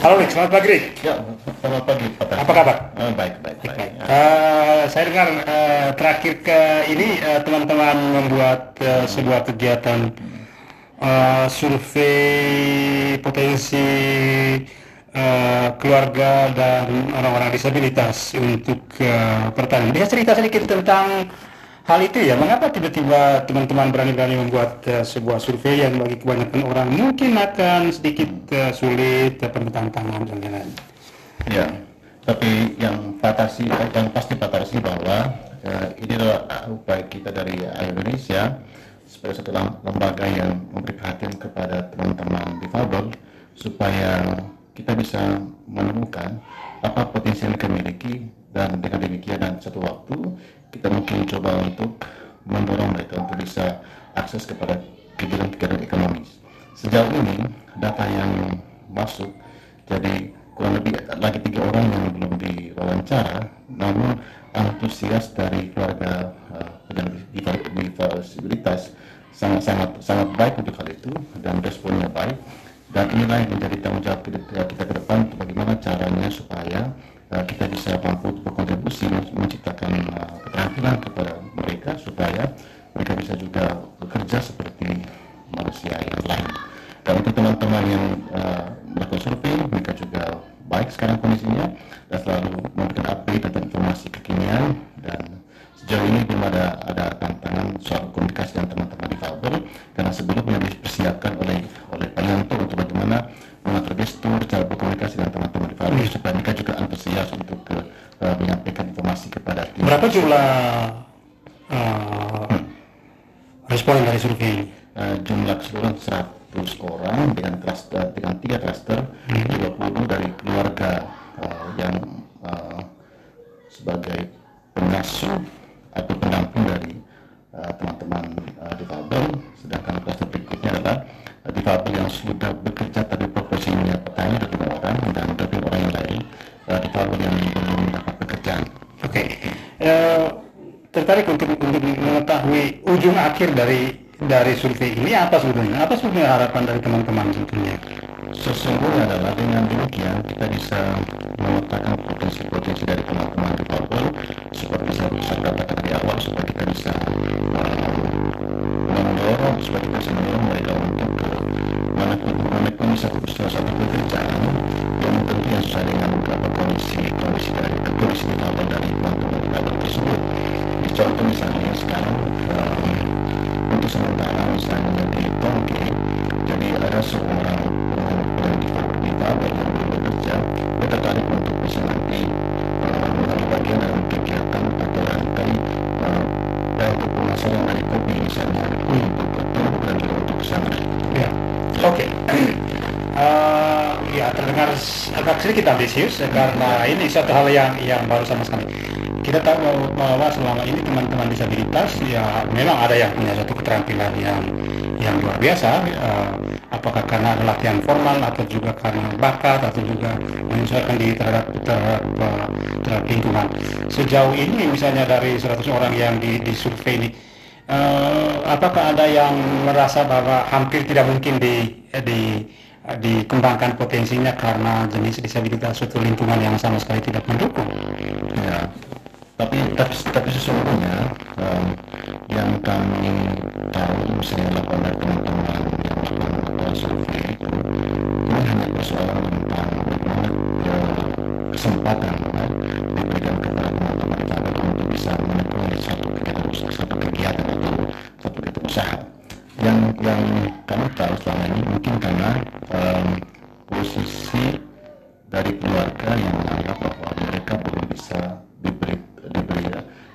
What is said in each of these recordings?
Halo Rick, selamat pagi Rick. Ya, selamat pagi Tasya. Apa kabar? Eh, baik, baik, baik. Baik. Ya. Eh, saya dengar eh, terakhir ke ini teman-teman membuat eh, sebuah kegiatan eh, survei potensi eh, keluarga dan orang-orang disabilitas untuk eh, pertanian. Bisa cerita sedikit tentang hal itu ya? Mengapa tiba-tiba teman-teman berani-berani membuat eh, sebuah survei yang bagi kebanyakan orang mungkin akan sedikit eh, sulit, eh, penuh tantangan dan lain-lain? Ya, tapi yang patasi, yang pasti patasi bahwa eh, ini adalah upaya kita dari Indonesia sebagai satu lem- lembaga yang memberi perhatian kepada teman-teman difabel supaya kita bisa menemukan apa potensi yang mereka miliki dan dengan demikian dan satu waktu kita mungkin coba untuk mendorong mereka untuk bisa akses kepada kegiatan-kegiatan ekonomis. Sejauh ini data yang masuk jadi kurang lebih lagi tiga orang yang belum diwawancara, namun antusias dari keluarga uh, penyandang difabel- disabilitas sangat sangat sangat baik untuk hal itu dan responnya baik dan inilah yang menjadi tanggung jawab kita, kita ke depan bagaimana caranya supaya uh, kita bisa mampu berkontribusi men- menciptakan sejauh ini belum ada ada tantangan soal komunikasi dengan teman-teman difabel karena sebelumnya dipersiapkan oleh oleh Pak Yanto untuk bagaimana mengatur gestur cara berkomunikasi dengan teman-teman difabel supaya mereka juga antusias untuk ke, uh, menyampaikan informasi kepada tim. Berapa jumlah eh, responden dari survei ini? Uh, jumlah keseluruhan 100 orang dengan cluster dengan tiga cluster 20 dari keluarga uh, yang uh, sebagai pengasuh atau pendamping dari uh, teman-teman uh, difabel sedangkan cluster berikutnya adalah uh, difabel yang sudah bekerja tapi profesinya petani ada dua orang dan dari orang yang lain uh, difabel yang belum mendapat pekerjaan. Oke, Eh, tertarik untuk untuk mengetahui ujung akhir dari dari survei ini apa sebetulnya? Apa sebetulnya harapan dari teman-teman sebetulnya? Sesungguhnya adalah dengan demikian kita bisa memetakan potensi-potensi dari teman-teman kita bisa mendorong kita bisa mendorong mereka untuk ke mana pun mana pun bisa salah satu pekerjaan yang tentunya sesuai dengan beberapa kondisi kondisi dari kondisi difabel dari teman-teman difabel tersebut. Contoh misalnya sekarang um, untuk sementara misalnya di jadi ada seorang pengajar di Babel yang bekerja tertarik pemasaran dari misalnya untuk betul dan untuk pesantren Ya, oke. Eh, ya terdengar agak sedikit ambisius karena ini satu hal yang yang baru sama sekali. Kita tahu bahwa- selama ini teman-teman disabilitas ya memang ada yang punya satu keterampilan yang yang luar biasa. eh, apakah karena latihan formal atau juga karena bakat atau juga menyesuaikan diri terhadap terhadap, eh, terhadap lingkungan. Sejauh ini misalnya dari 100 orang yang di, di survei ini Eh, apakah ada yang merasa bahwa hampir tidak mungkin di, di dikembangkan potensinya karena jenis disabilitas suatu lingkungan yang sama sekali tidak mendukung? ya tapi tapi, tapi sesungguhnya um, yang kami tahu misalnya lakukan dari teman-teman yang melakukan survei ini hanya persoalan tentang bagaimana kesempatan kami tahu selama ini mungkin karena um, posisi dari keluarga yang menganggap bahwa mereka belum bisa diberi diberi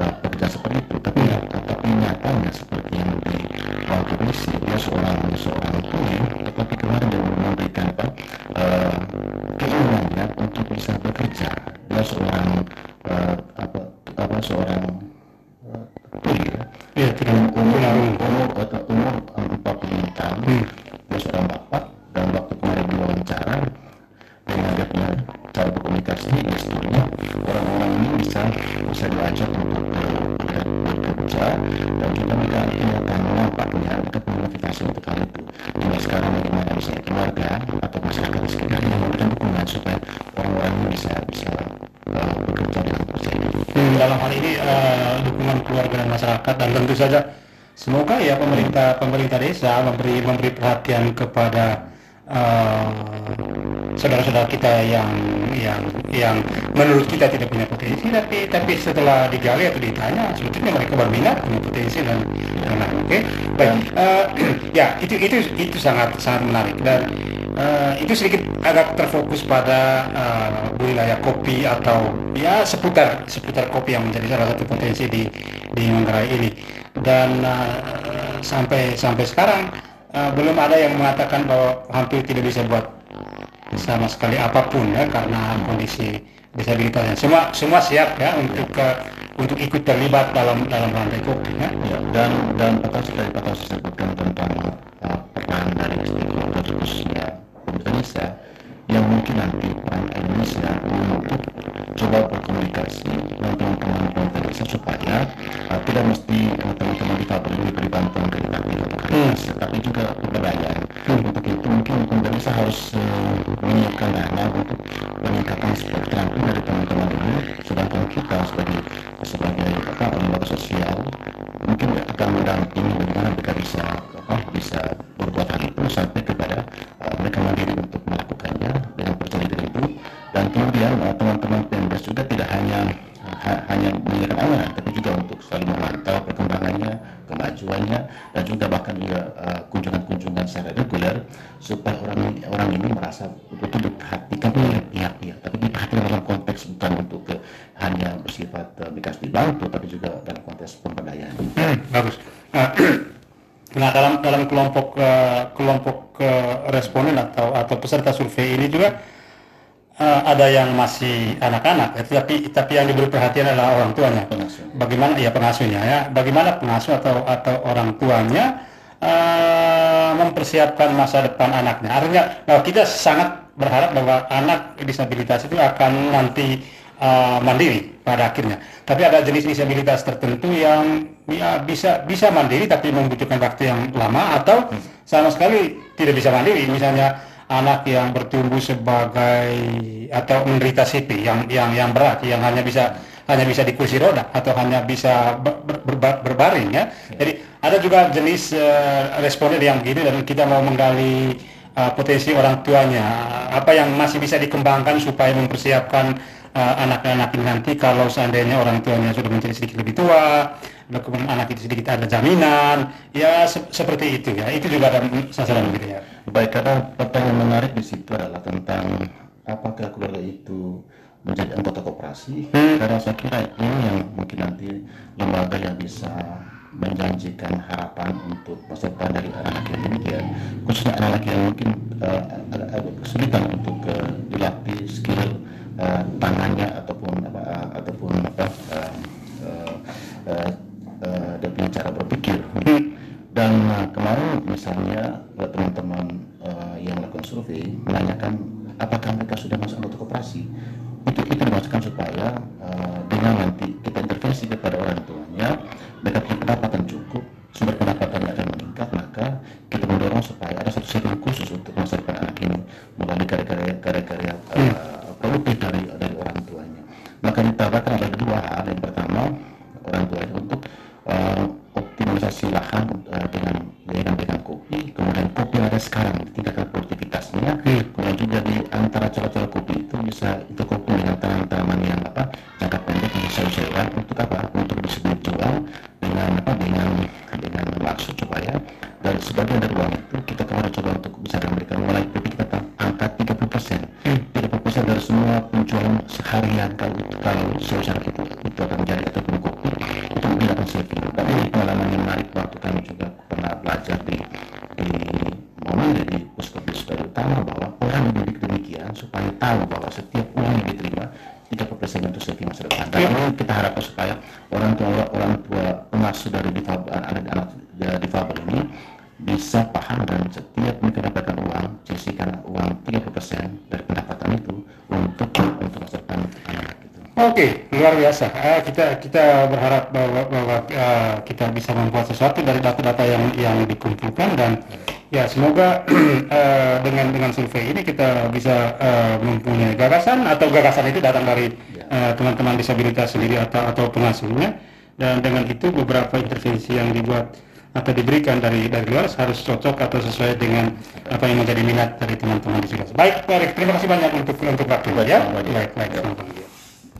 uh, pekerjaan seperti itu. Tapi tapi nyatanya seperti yang di waktu dia seorang seorang tuli tetapi kemarin dia memberikan apa uh, keinginannya untuk bisa bekerja. Dia seorang uh, apa apa seorang uh, tuli ya Ya, tidak umur umur atau Habib dari seorang bapak dalam waktu kemarin diwawancara dengan mengajaknya cara berkomunikasi ya sebetulnya orang-orang ini bisa bisa diajak untuk bekerja dan kita minta pernyataan bapaknya untuk memotivasi untuk hal itu. Jadi sekarang bagaimana bisa keluarga atau masyarakat sekitar yang memberikan dukungan supaya orang-orang ini bisa bisa uh, bekerja dengan perusahaan hmm, dalam hal ini uh, dukungan keluarga dan masyarakat dan tentu saja semoga ya pemerintah pemerintah desa memberi memberi perhatian kepada saudara saudara-saudara kita yang yang yang menurut kita tidak punya potensi tapi tapi setelah digali atau ditanya sebetulnya mereka berminat punya potensi dan dan oke? Okay? baik uh, ya itu itu itu sangat sangat menarik. Dan uh, itu sedikit agak terfokus pada uh, wilayah kopi atau ya seputar seputar kopi yang menjadi salah satu potensi di di Manggarai ini dan uh, sampai sampai sekarang uh, belum ada yang mengatakan bahwa hampir tidak bisa buat sama sekali apa pun ya karena kondisi disabilitasnya. Semua semua siap ya untuk uh, untuk ikut terlibat dalam dalam rantai kopi ya. ya dan dan Pak sekali Pak sebutkan tentang uh, peran dari khususnya Indonesia yang mungkin nanti peran Indonesia untuk coba berkomunikasi dengan teman-teman supaya tidak mesti teman-teman di difabel ini diberi bantuan atau hmm. tapi juga pemberdayaan. Hmm. Untuk itu mungkin pemerintah harus uh, menyiapkan dana untuk peningkatan keterampilan dari teman-teman ini, sedangkan kita sebagai sebagai apa lembaga sosial mungkin akan mendampingi bagaimana mereka bisa apa bisa berbuat hal itu sampai supaya orang ini, orang ini merasa betul diperhatikan oleh pihak-pihak tapi diperhatikan dalam konteks bukan untuk uh, hanya bersifat uh, bekas dibantu tapi juga dalam konteks pemberdayaan. Hmm, bagus. Uh, nah dalam dalam kelompok uh, kelompok uh, responden atau atau peserta survei ini juga uh, ada yang masih anak-anak, ya, tapi tapi yang diberi perhatian adalah orang tuanya. Pengasuh. Bagaimana ya pengasuhnya ya? Bagaimana pengasuh atau atau orang tuanya uh, mempersiapkan masa depan anaknya? Artinya, nah, kita sangat berharap bahwa anak disabilitas itu akan nanti uh, mandiri pada akhirnya. Tapi ada jenis disabilitas tertentu yang ya bisa bisa mandiri tapi membutuhkan waktu yang lama atau sama sekali tidak bisa mandiri. Misalnya anak yang bertumbuh sebagai atau menderita CP yang yang yang berat yang hanya bisa hanya bisa di kursi roda atau hanya bisa ber, ber, ber, berbaring ya. Jadi ada juga jenis uh, responden yang gini dan kita mau menggali uh, potensi orang tuanya. Apa yang masih bisa dikembangkan supaya mempersiapkan uh, anak-anak ini nanti kalau seandainya orang tuanya sudah menjadi sedikit lebih tua kemudian anak itu sedikit ada jaminan ya se seperti itu ya. Itu juga ada sasaran gitu ya. Baik karena pertanyaan menarik di situ adalah tentang apakah keluarga itu menjadi anggota koperasi? Hmm. karena saya kira ini yang mungkin nanti lembaga yang bisa menjanjikan harapan untuk depan dari anak-anak ya. Khususnya anak-anak yang mungkin uh, agak kesulitan untuk uh, dilatih skill uh, tangannya ataupun apa uh, ataupun apa uh, uh, uh, uh, dia cara berpikir. Dan uh, kemarin misalnya teman-teman uh, yang melakukan survei menanyakan apakah mereka sudah masuk anggota koperasi itu itu dimasukkan supaya uh, dengan nanti kita intervensi kepada orang tuanya mereka punya pendapatan cukup sumber bisa paham dan setiap mereka dapatkan uang sisihkan uang 30 persen dari pendapatan itu untuk untuk masa depan anak itu. Oke, luar biasa. Uh, kita kita berharap bahwa, bahwa uh, kita bisa membuat sesuatu dari data-data yang yang dikumpulkan dan Ya, semoga eh, dengan dengan survei ini kita bisa eh, mempunyai gagasan atau gagasan itu datang dari eh, teman-teman disabilitas sendiri atau atau pengasuhnya dan dengan itu beberapa intervensi yang dibuat atau diberikan dari dari luar harus cocok atau sesuai dengan apa yang menjadi minat dari teman-teman disabilitas. Baik, Pak Erik, terima kasih banyak untuk untuk waktunya ya. Baik, Baik, baik. Ya. teman-teman.